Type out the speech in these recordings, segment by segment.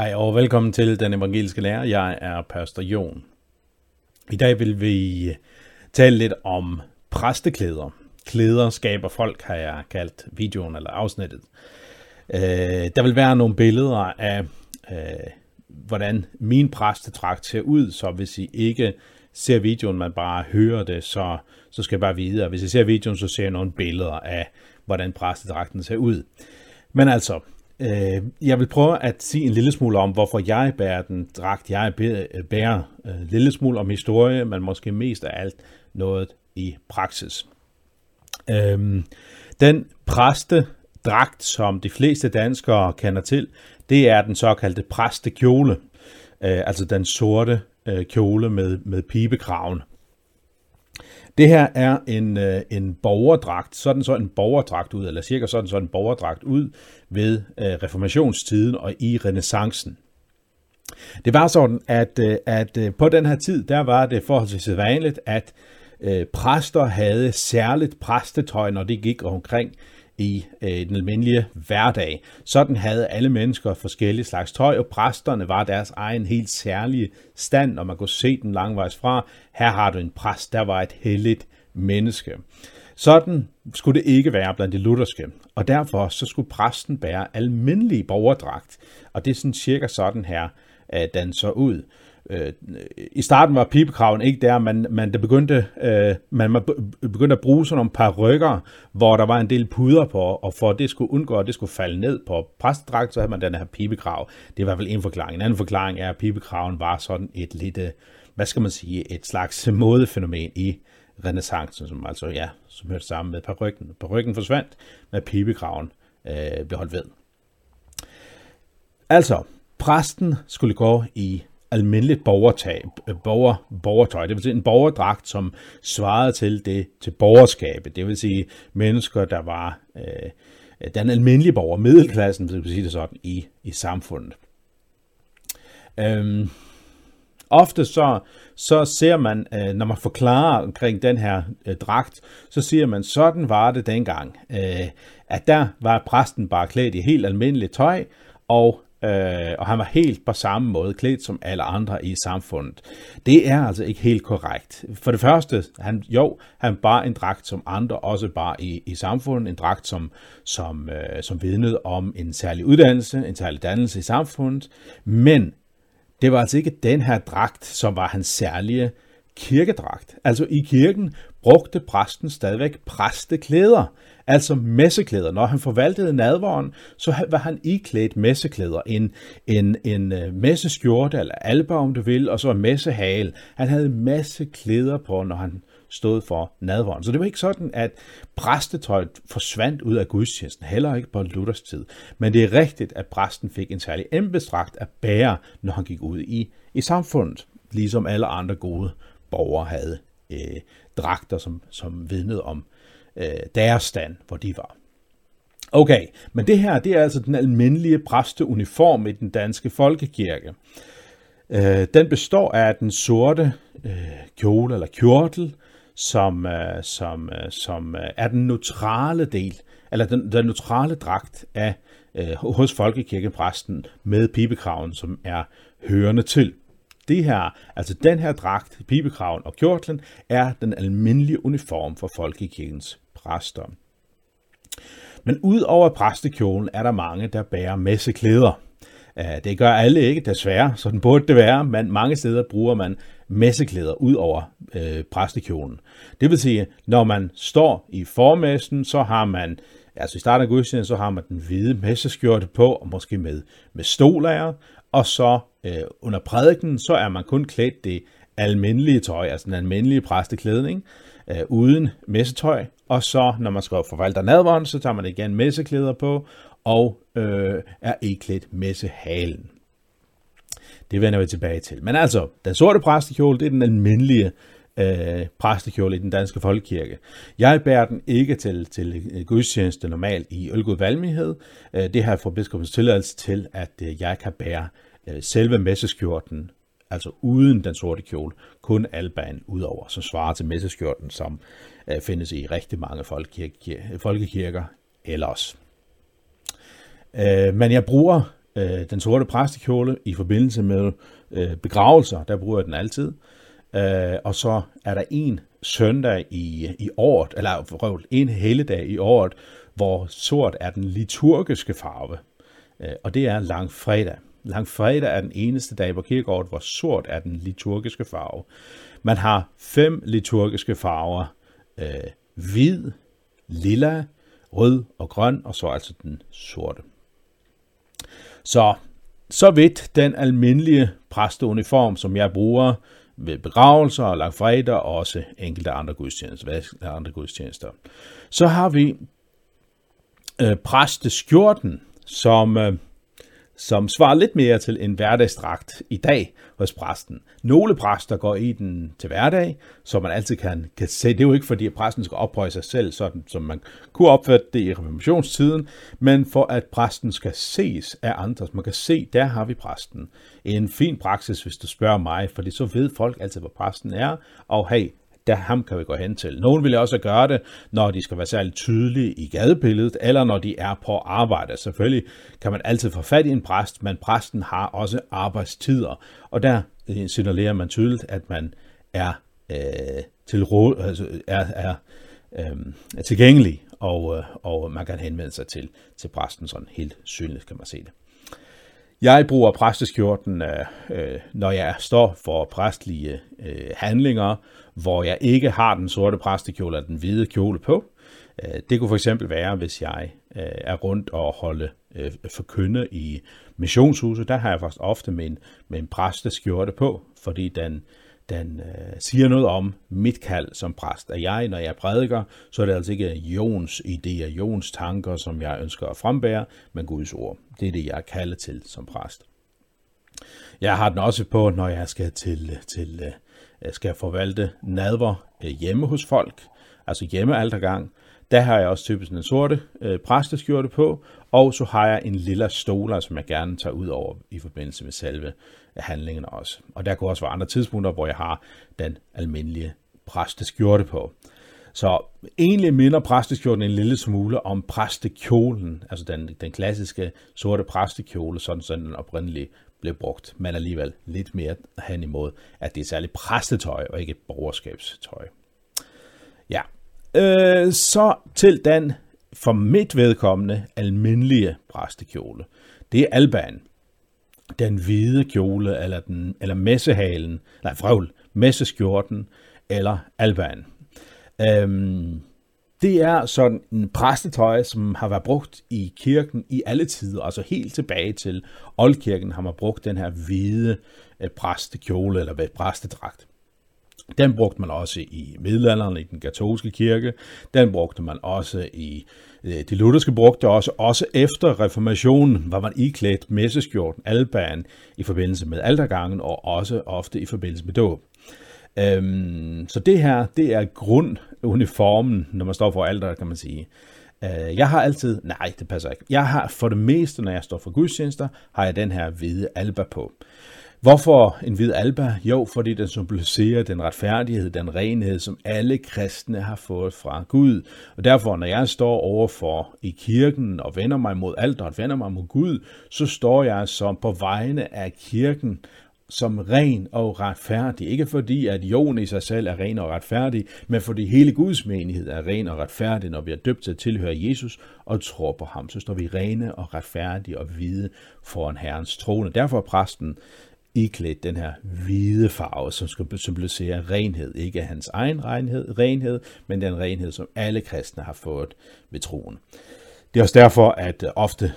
Hej og velkommen til Den Evangeliske Lærer. Jeg er Pastor Jon. I dag vil vi øh, tale lidt om præsteklæder. Klæder skaber folk, har jeg kaldt videoen eller afsnittet. Øh, der vil være nogle billeder af, øh, hvordan min præstetragt ser ud, så hvis I ikke ser videoen, man bare hører det, så, så skal jeg bare vide, hvis I ser videoen, så ser jeg nogle billeder af, hvordan præstedragten ser ud. Men altså, Øh, jeg vil prøve at sige en lille smule om, hvorfor jeg bærer den dragt. Jeg bærer øh, en lille smule om historie, men måske mest af alt noget i praksis. Øh, den præstedragt, som de fleste danskere kender til, det er den såkaldte præstekjole. Øh, altså den sorte øh, kjole med, med pibekraven. Det her er en, øh, en borgerdragt, sådan så en borgerdragt ud, eller cirka sådan så en borgerdragt ud ved øh, reformationstiden og i renaissancen. Det var sådan, at, øh, at øh, på den her tid, der var det forholdsvis vanligt, at øh, præster havde særligt præstetøj, når de gik omkring i øh, den almindelige hverdag. Sådan havde alle mennesker forskellige slags tøj, og præsterne var deres egen helt særlige stand, og man kunne se den langvejs fra. Her har du en præst, der var et helligt menneske. Sådan skulle det ikke være blandt de lutherske, og derfor så skulle præsten bære almindelig borgerdragt, og det er sådan cirka sådan her, at den så ud. Øh, I starten var pibekraven ikke der, men, men det begyndte, øh, man begyndte at bruge sådan nogle par rykker, hvor der var en del puder på, og for at det skulle undgå, at det skulle falde ned på præstedragt, så havde man den her pibekrav. Det var vel en forklaring. En anden forklaring er, at pibekraven var sådan et lidt, hvad skal man sige, et slags modefænomen i renaissancen, som altså, ja, som hørte sammen med parrykken. Parrykken forsvandt, med pibekraven øh, blev holdt ved. Altså, præsten skulle gå i almindeligt borgertag, øh, borger, borgertøj, det vil sige en borgerdragt, som svarede til det til borgerskabet, det vil sige mennesker, der var øh, den almindelige borger, middelklassen, hvis vi sige det sådan, i, i samfundet. Øhm, ofte så, så ser man, øh, når man forklarer omkring den her øh, dragt, så siger man, sådan var det dengang, øh, at der var præsten bare klædt i helt almindeligt tøj, og øh, og han var helt på samme måde klædt som alle andre i samfundet. Det er altså ikke helt korrekt. For det første, han, jo, han bar en dragt, som andre også bar i, i samfundet, en dragt, som, som, øh, som vidnede om en særlig uddannelse, en særlig dannelse i samfundet, men det var altså ikke den her dragt, som var hans særlige kirkedragt. Altså i kirken brugte præsten stadigvæk præsteklæder, altså messeklæder. Når han forvaltede nadvåren, så var han iklædt messeklæder. En, en, en øh, messeskjorte eller alba, om du vil, og så en messehale. Han havde masse klæder på, når han stod for nadvåren. Så det var ikke sådan, at præstetøjet forsvandt ud af gudstjenesten, heller ikke på Luthers tid. Men det er rigtigt, at præsten fik en særlig embedsdragt at bære, når han gik ud i, i samfundet, ligesom alle andre gode borgere havde øh, dragter, som, som vidnede om øh, deres stand, hvor de var. Okay, men det her, det er altså den almindelige præsteuniform i den danske folkekirke. Øh, den består af den sorte øh, kjole eller kjortel, som, øh, som, øh, som øh, er den neutrale del, eller den, den neutrale dragt af øh, hos folkekirkepræsten med pibekraven, som er hørende til det her, altså den her dragt, pibekraven og kjortlen, er den almindelige uniform for folkekirkens præster. Men ud over præstekjolen er der mange, der bærer messeklæder. Det gør alle ikke, desværre, så den burde det være, men mange steder bruger man messeklæder ud over øh, præstekjolen. Det vil sige, når man står i formessen, så har man, altså i starten af gudstjenesten, så har man den hvide messeskjorte på, og måske med, med stolager, og så øh, under prædiken, så er man kun klædt det almindelige tøj, altså den almindelige præsteklædning, øh, uden messetøj, og så når man skal forvalte nadvånd, så tager man igen messeklæder på, og øh, er iklædt messehalen. Det vender vi tilbage til. Men altså, den sorte præstekjole, det er den almindelige øh, præstekjole i den danske folkekirke. Jeg bærer den ikke til, til gudstjeneste normalt i Ølgod Valmighed. Øh, det har jeg fået biskopens tilladelse til, at øh, jeg kan bære øh, selve messeskjorten, altså uden den sorte kjole, kun alban udover, som svarer til messeskjorten, som øh, findes i rigtig mange folkekirke, folkekirker ellers. Øh, men jeg bruger øh, den sorte præstekjole i forbindelse med øh, begravelser, der bruger jeg den altid. Øh, Øh, og så er der en søndag i, i året, eller prøv, en helligdag i året, hvor sort er den liturgiske farve. Øh, og det er langfredag. Langfredag er den eneste dag på kirkeåret, hvor sort er den liturgiske farve. Man har fem liturgiske farver. Øh, hvid, lilla, rød og grøn, og så altså den sorte. Så, så vidt den almindelige præsteuniform, som jeg bruger ved begravelser og langfredag, og også enkelte andre gudstjenester. Andre gudstjenester. Så har vi øh, præsteskjorten, som øh, som svarer lidt mere til en hverdagsdragt i dag hos præsten. Nogle præster går i den til hverdag, så man altid kan, kan se. Det er jo ikke fordi, at præsten skal ophøje sig selv, sådan som man kunne opfatte det i reformationstiden, men for at præsten skal ses af andre. Man kan se, der har vi præsten. En fin praksis, hvis du spørger mig, fordi så ved folk altid, hvor præsten er, og hey, der ham kan vi gå hen til. Nogle vil også gøre det, når de skal være særligt tydelige i gadebilledet, eller når de er på arbejde. Selvfølgelig kan man altid få fat i en præst, men præsten har også arbejdstider, og der øh, signalerer man tydeligt, at man er øh, til altså er, er, øh, er tilgængelig, og, øh, og man kan henvende sig til, til præsten sådan helt synligt, kan man se det. Jeg bruger præsteskjorten, øh, øh når jeg står for præstlige øh, handlinger, hvor jeg ikke har den sorte præstekjole eller den hvide kjole på. Øh, det kunne for eksempel være, hvis jeg øh, er rundt og holde øh, forkynde i missionshuset. Der har jeg faktisk ofte min, min præsteskjorte på, fordi den, den øh, siger noget om mit kald som præst. At jeg, når jeg prædiker, så er det altså ikke Jons idéer, Jons tanker, som jeg ønsker at frembære, men Guds ord. Det er det, jeg er kaldet til som præst. Jeg har den også på, når jeg skal til, til Øh, Øh, skal forvalte nadver øh, hjemme hos folk, altså hjemmealtergang. Der har jeg også typisk en sorte øh, præsteskjorte på, og så har jeg en lille stoler, altså, som jeg gerne tager ud over i forbindelse med selve øh, handlingen også. Og der kunne også være andre tidspunkter, hvor jeg har den almindelige præsteskjorte på. Så egentlig minder præsteskjorten en lille smule om præstekjolen, altså den, den klassiske sorte præstekjole, sådan som den oprindelige blev brugt, men alligevel lidt mere hen imod, at det er særligt præstetøj og ikke borgerskabstøj. Ja, øh, så til den for mit vedkommende almindelige præstekjole. Det er alban. Den hvide kjole, eller, den, eller messehalen, nej, frøvl, messeskjorten, eller alban. Øhm, det er sådan en præstetøj, som har været brugt i kirken i alle tider, altså helt tilbage til oldkirken har man brugt den her hvide øh, præstekjole eller præstedragt. Den brugte man også i middelalderen i den katolske kirke. Den brugte man også i øh, de lutherske brugte også, også efter reformationen var man iklædt messeskjorten, alban, i forbindelse med altergangen og også ofte i forbindelse med dåb. Øhm, så det her, det er grunduniformen, når man står for alder, kan man sige. Øh, jeg har altid, nej, det passer ikke. Jeg har for det meste, når jeg står for gudstjenester, har jeg den her hvide alba på. Hvorfor en hvid alba? Jo, fordi den symboliserer den retfærdighed, den renhed, som alle kristne har fået fra Gud. Og derfor, når jeg står overfor i kirken og vender mig mod alt og vender mig mod Gud, så står jeg som på vegne af kirken som ren og retfærdig. Ikke fordi, at jorden i sig selv er ren og retfærdig, men fordi hele Guds menighed er ren og retfærdig, når vi er døbt til at tilhøre Jesus og tror på ham. Så står vi rene og retfærdige og hvide foran Herrens trone. Derfor er præsten iklædt den her hvide farve, som skal symbolisere renhed. Ikke hans egen renhed, renhed, men den renhed, som alle kristne har fået ved troen. Det er også derfor, at ofte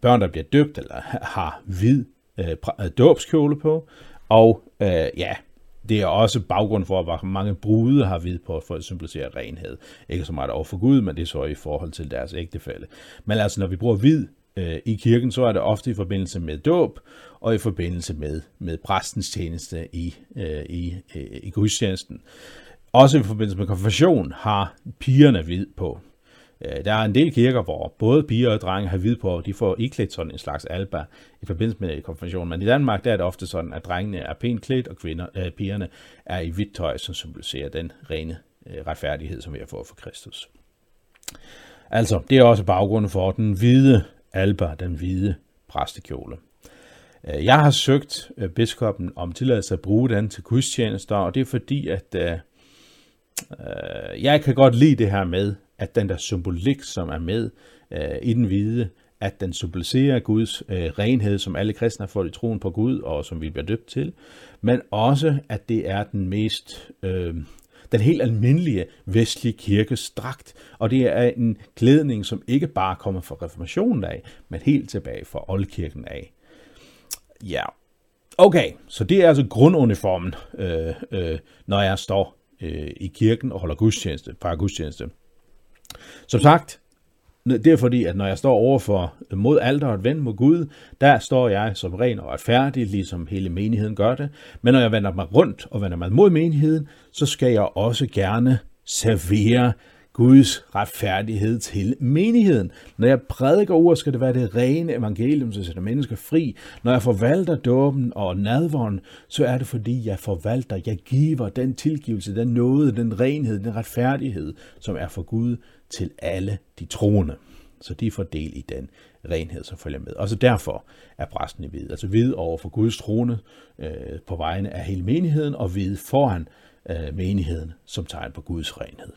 børn, der bliver døbt eller har hvid Øh, øh, dåbskjole på, og øh, ja, det er også baggrund for, hvor mange brude har hvid på for at symbolisere renhed. Ikke så meget over for Gud, men det er så i forhold til deres ægtefælde. Men altså, når vi bruger hvid øh, i kirken, så er det ofte i forbindelse med dåb, og i forbindelse med, med præstens tjeneste i, øh, i, øh, i gudstjenesten. Også i forbindelse med konfirmation har pigerne hvid på. Øh, der er en del kirker, hvor både piger og drenge har hvid på, og de får iklædt sådan en slags alba i forbindelse med konfirmation. Men i Danmark der er det ofte sådan, at drengene er pænt klædt, og kvinder, øh, pigerne er i hvidt tøj, som symboliserer den rene øh, retfærdighed, som vi har fået fra Kristus. Altså, det er også baggrunden for den hvide alba, den hvide præstekjole. Øh, jeg har søgt øh, biskoppen om tilladelse at bruge den til gudstjenester, og det er fordi, at øh, jeg kan godt lide det her med, at den der symbolik, som er med øh, i den hvide, at den symboliserer Guds øh, renhed, som alle kristne har fået i troen på Gud, og som vi bliver døbt til, men også, at det er den mest, øh, den helt almindelige vestlige kirkes dragt, og det er en klædning, som ikke bare kommer fra reformationen af, men helt tilbage fra oldkirken af. Ja, okay, så det er altså grunduniformen, øh, øh, når jeg står øh, i kirken og holder gudstjeneste, fra gudstjeneste. Som sagt, det er fordi, at når jeg står overfor øh, mod alderet vendt mod Gud, der står jeg som ren og retfærdig, ligesom hele menigheden gør det. Men når jeg vender mig rundt og vender mig mod menigheden, så skal jeg også gerne servere Guds retfærdighed til menigheden. Når jeg prædiker ord, skal det være det rene evangelium, som sætter mennesker fri. Når jeg forvalter dåben og nadvåren, så er det fordi, jeg forvalter, jeg giver den tilgivelse, den nåde, den renhed, den retfærdighed, som er for Gud til alle de troende. Så de får del i den renhed, som følger med. Og så derfor er præsten i hvid. Altså hvid over for Guds trone øh, på vegne af hele menigheden, og hvid foran øh, menigheden som tegn på Guds renhed.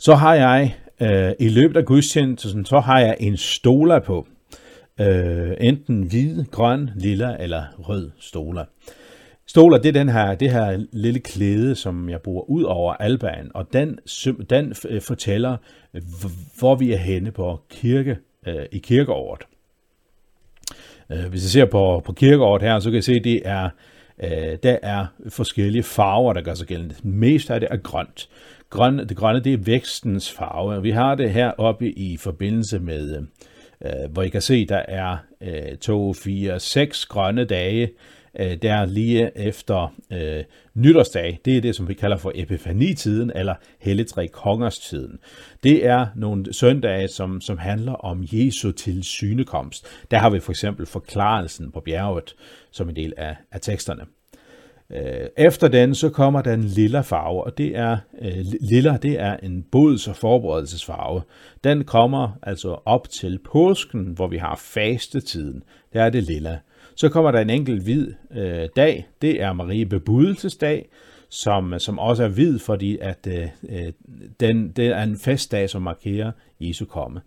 Så har jeg øh, i løbet af gudstjenesten, så har jeg en stola på. Øh, enten hvid, grøn, lilla eller rød stola. Stoler, det er den her, det her lille klæde, som jeg bruger ud over albaen, og den, den øh, fortæller, hvor vi er henne på kirke, øh, i kirkeåret. Øh, hvis jeg ser på, på kirkeåret her, så kan jeg se, at det er, øh, der er forskellige farver, der gør sig gældende. Mest af det er grønt. Grøn, det grønne, det er vækstens farve. Vi har det her oppe i forbindelse med, øh, hvor I kan se, der er øh, to, fire, seks grønne dage, øh, der lige efter øh, nytårsdag. Det er det, som vi kalder for epifanitiden, eller Helligtre kongers tiden. Det er nogle søndage, som, som handler om Jesu tilsynekomst. Der har vi for eksempel forklarelsen på bjerget som en del af, af teksterne. Øh, efter den, så kommer der en lilla farve, og det er, øh, lilla, det er en bods- og forberedelsesfarve. Den kommer altså op til påsken, hvor vi har fastetiden. Der er det lilla. Så kommer der en enkelt hvid øh, dag. Det er Marie Bebudelsesdag, som, som også er hvid, fordi at øh, øh, den, det er en festdag, som markerer Jesu komme.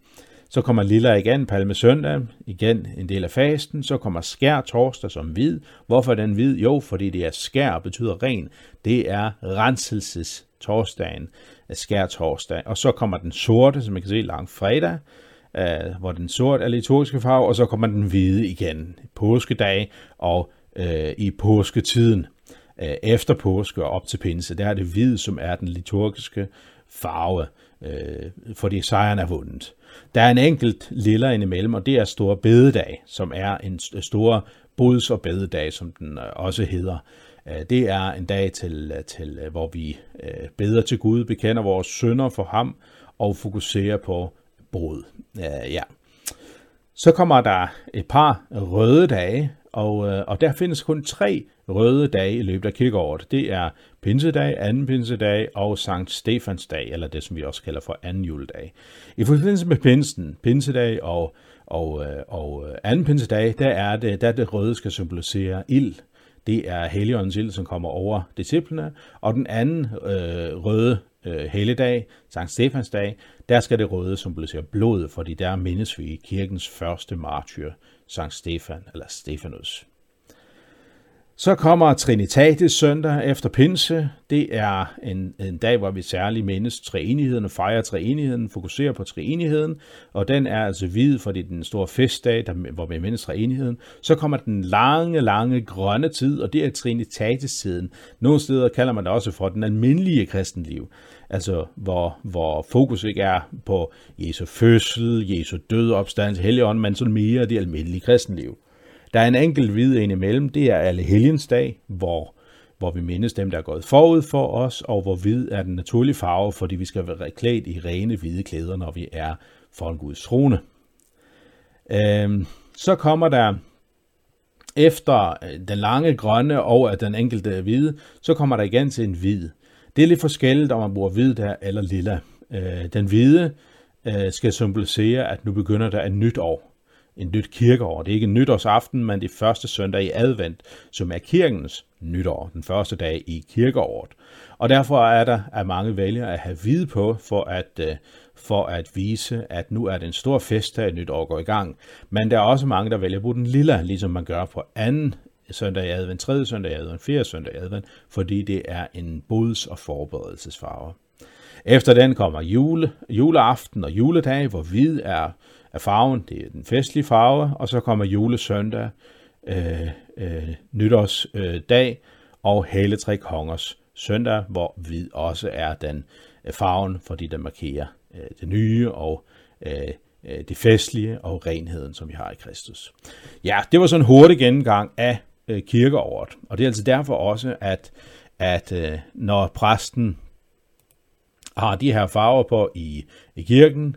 Så kommer lilla igen, palme søndag, igen en del af fasten. Så kommer skær torsdag som hvid. Hvorfor er den hvid? Jo, fordi det er skær, betyder ren. Det er renselses torsdagen, øh, skær torsdag. Og så kommer den sorte, som man kan se, lang fredag øh, hvor den sort er liturgiske farve, og så kommer den hvide igen påskedag og øh, i påsketiden. Øh, efter påske og op til pinse, der er det hvide, som er den liturgiske farve, øh, fordi sejren er vundet. Der er en enkelt lilla indimellem, og det er Store Bededag, som er en stor bods- og bededag, som den øh, også hedder. Øh, det er en dag, til, øh, til hvor vi beder til Gud, bekender vores synder for ham og fokuserer på brud. Ja. Så kommer der et par røde dage, og, øh, og der findes kun tre røde dage i løbet af kirkeåret. Det er pinsedag, anden pinsedag og Sankt Stefans dag, eller det som vi også kalder for anden juledag. I forbindelse med pinsen, pinsedag og, og, øh, og øh, anden pinsedag, der er det, der det røde skal symbolisere ild. Det er heligåndens ild, som kommer over disciplene, og den anden øh, røde øh, helligdag, Sankt Stefans dag, der skal det røde symbolisere blod, fordi der mindes vi kirkens første martyr, Sankt Stefan eller Stefanus. Så kommer Trinitatis søndag efter pinse. Det er en, en dag, hvor vi særligt mindes treenigheden og fejrer treenigheden, fokuserer på treenigheden, og den er altså hvid, fordi det er den store festdag, der, hvor vi mindes treenigheden. Så kommer den lange, lange grønne tid, og det er Trinitatis-tiden. Nogle steder kalder man det også for den almindelige kristenliv, altså hvor, hvor fokus ikke er på Jesu fødsel, Jesu død, opstandelse, helligånd, men sådan mere det almindelige kristenliv. Der er en enkelt hvid en imellem, det er alle helgens dag, hvor, hvor vi mindes dem, der er gået forud for os, og hvor hvid er den naturlige farve, fordi vi skal være klædt i rene hvide klæder, når vi er foran Guds trone. Øhm, så kommer der efter øh, den lange grønne og den enkelte hvide, så kommer der igen til en hvid. Det er lidt forskelligt, om man bruger hvid der eller lilla. Øh, den hvide øh, skal symbolisere, at nu begynder der et nyt år en nyt kirkeår. Det er ikke nytårsaften, men det første søndag i advent, som er kirkens nytår, den første dag i kirkeåret. Og derfor er der at mange vælger at have vide på, for at, øh, for at vise, at nu er det en stor fest, der et nyt år går i gang. Men der er også mange, der vælger at bruge den lille, ligesom man gør på anden søndag i advent, tredje søndag i advent, fjerde søndag i advent, fordi det er en bods- og forberedelsesfarve. Efter den kommer jule, juleaften og juledag, hvor hvid er, er farven, det er den festlige farve, og så kommer julesøndag, øh, øh, nytårsdag øh, og hele tre kongers søndag, hvor hvid også er den øh, farven, fordi den markerer øh, det nye og øh, øh det festlige og renheden, som vi har i Kristus. Ja, det var sådan en hurtig gennemgang af øh, kirkeåret, og det er altså derfor også, at, at øh, når præsten har de her farver på i, i kirken,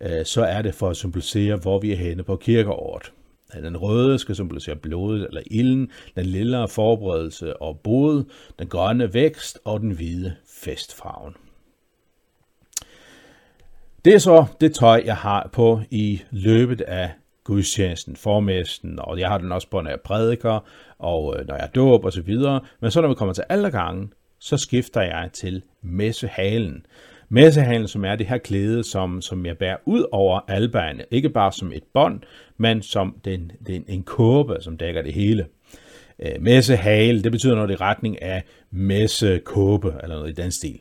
øh, så er det for at symbolisere, hvor vi er henne på kirkeåret. Den røde skal symbolisere blodet eller ilden, den lille forberedelse og bod, den grønne vækst og den hvide festfarven. Det er så det tøj, jeg har på i løbet af gudstjenesten, formæsten, og jeg har den også på, når jeg prædiker, og øh, når jeg dåber og så videre. Men så når vi kommer til alle så skifter jeg til messehalen. Messehalen, som er det her klæde, som, som jeg bærer ud over alberne. Ikke bare som et bånd, men som den, den, en kåbe, som dækker det hele. Øh, messehale, det betyder noget i retning af messekåbe, eller noget i den stil.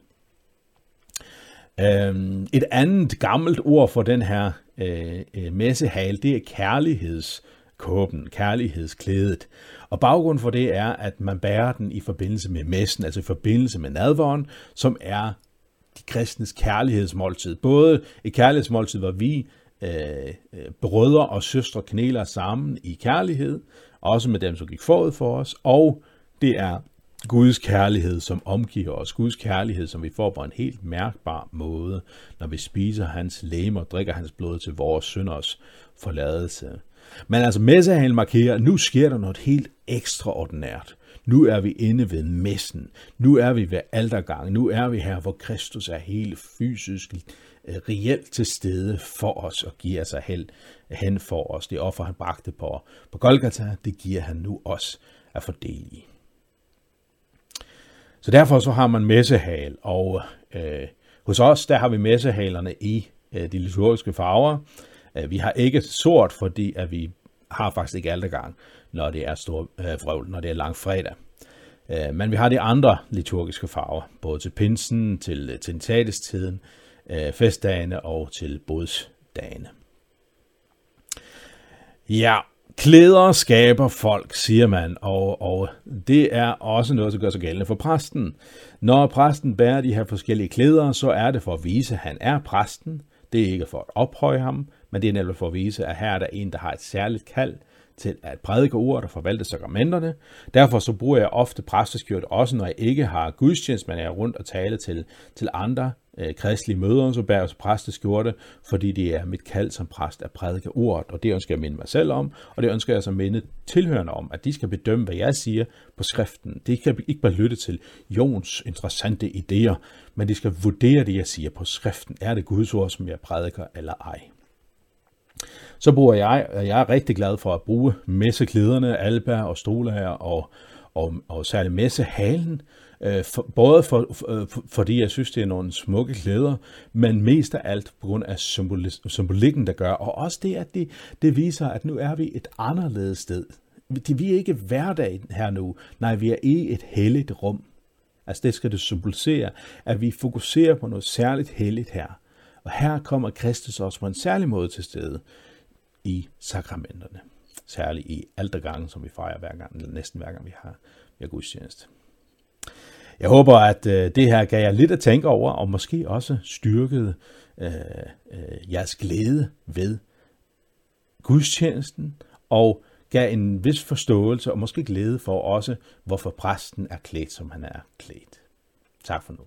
Øh, et andet gammelt ord for den her øh, øh messehale, det er kærlighedskåben, kærlighedsklædet. Og baggrunden for det er, at man bærer den i forbindelse med messen, altså i forbindelse med nadvåren, som er de kristnes kærlighedsmåltid. Både et kærlighedsmåltid, hvor vi øh, øh, brødre og søstre knæler sammen i kærlighed, også med dem, som gik forud for os, og det er Guds kærlighed, som omgiver os. Guds kærlighed, som vi får på en helt mærkbar måde, når vi spiser hans læme og drikker hans blod til vores synders forladelse. Men altså messehandel markerer, at nu sker der noget helt ekstraordinært. Nu er vi inde ved messen. Nu er vi ved aldergangen. Nu er vi her, hvor Kristus er helt fysisk, øh, reelt til stede for os og giver sig hen, hen for os. Det offer, han bragte på, på Golgata, det giver han nu os at fordele i. Så derfor så har man messehal, og øh, hos os, der har vi messehalerne i øh, de liturgiske farver. Øh, vi har ikke sort, fordi at vi har faktisk ikke altergang, når det er stor øh, vrøvl, når det er lang fredag. Øh, men vi har de andre liturgiske farver, både til pinsen, til øh, tentatestiden, øh, festdagene og til bodsdagene. Ja, klæder skaber folk, siger man, og, og det er også noget, der gør sig gældende for præsten. Når præsten bærer de her forskellige klæder, så er det for at vise, at han er præsten. Det er ikke for at ophøje ham, men det er netop for at vise, at her er der en, der har et særligt kald til at prædike ordet og forvalte sakramenterne. Derfor så bruger jeg ofte præsteskjort, også når jeg ikke har gudstjenest, men jeg er rundt og tale til, til andre øh, kristelige møder, så bærer jeg præsteskjorte, fordi det er mit kald som præst at prædike ordet, og det ønsker jeg at minde mig selv om, og det ønsker jeg så at minde tilhørende om, at de skal bedømme, hvad jeg siger på skriften. De kan ikke bare lytte til Jons interessante idéer, men de skal vurdere det, jeg siger på skriften. Er det Guds ord, som jeg prædiker, eller ej? Så bruger jeg, og jeg er rigtig glad for at bruge messeklæderne, alba og stolager og, og, og særligt messehalen, øh, for, både for, for, øh, for, fordi jeg synes, det er nogle smukke klæder, men mest af alt på grund af symbolikken, der gør, og også det, at det, det viser, at nu er vi et anderledes sted. Vi er ikke hverdag her nu, nej, vi er i et helligt rum. Altså det skal det symbolisere, at vi fokuserer på noget særligt helligt her. Og her kommer Kristus også på en særlig måde til stede i sakramenterne. Særligt i altergangen, som vi fejrer hver gang, eller næsten hver gang vi har, vi har gudstjeneste. Jeg håber, at øh, det her gav jer lidt at tænke over, og måske også styrkede øh, øh, jeres glæde ved gudstjenesten, og gav en vis forståelse og måske glæde for også, hvorfor præsten er klædt, som han er klædt. Tak for nu.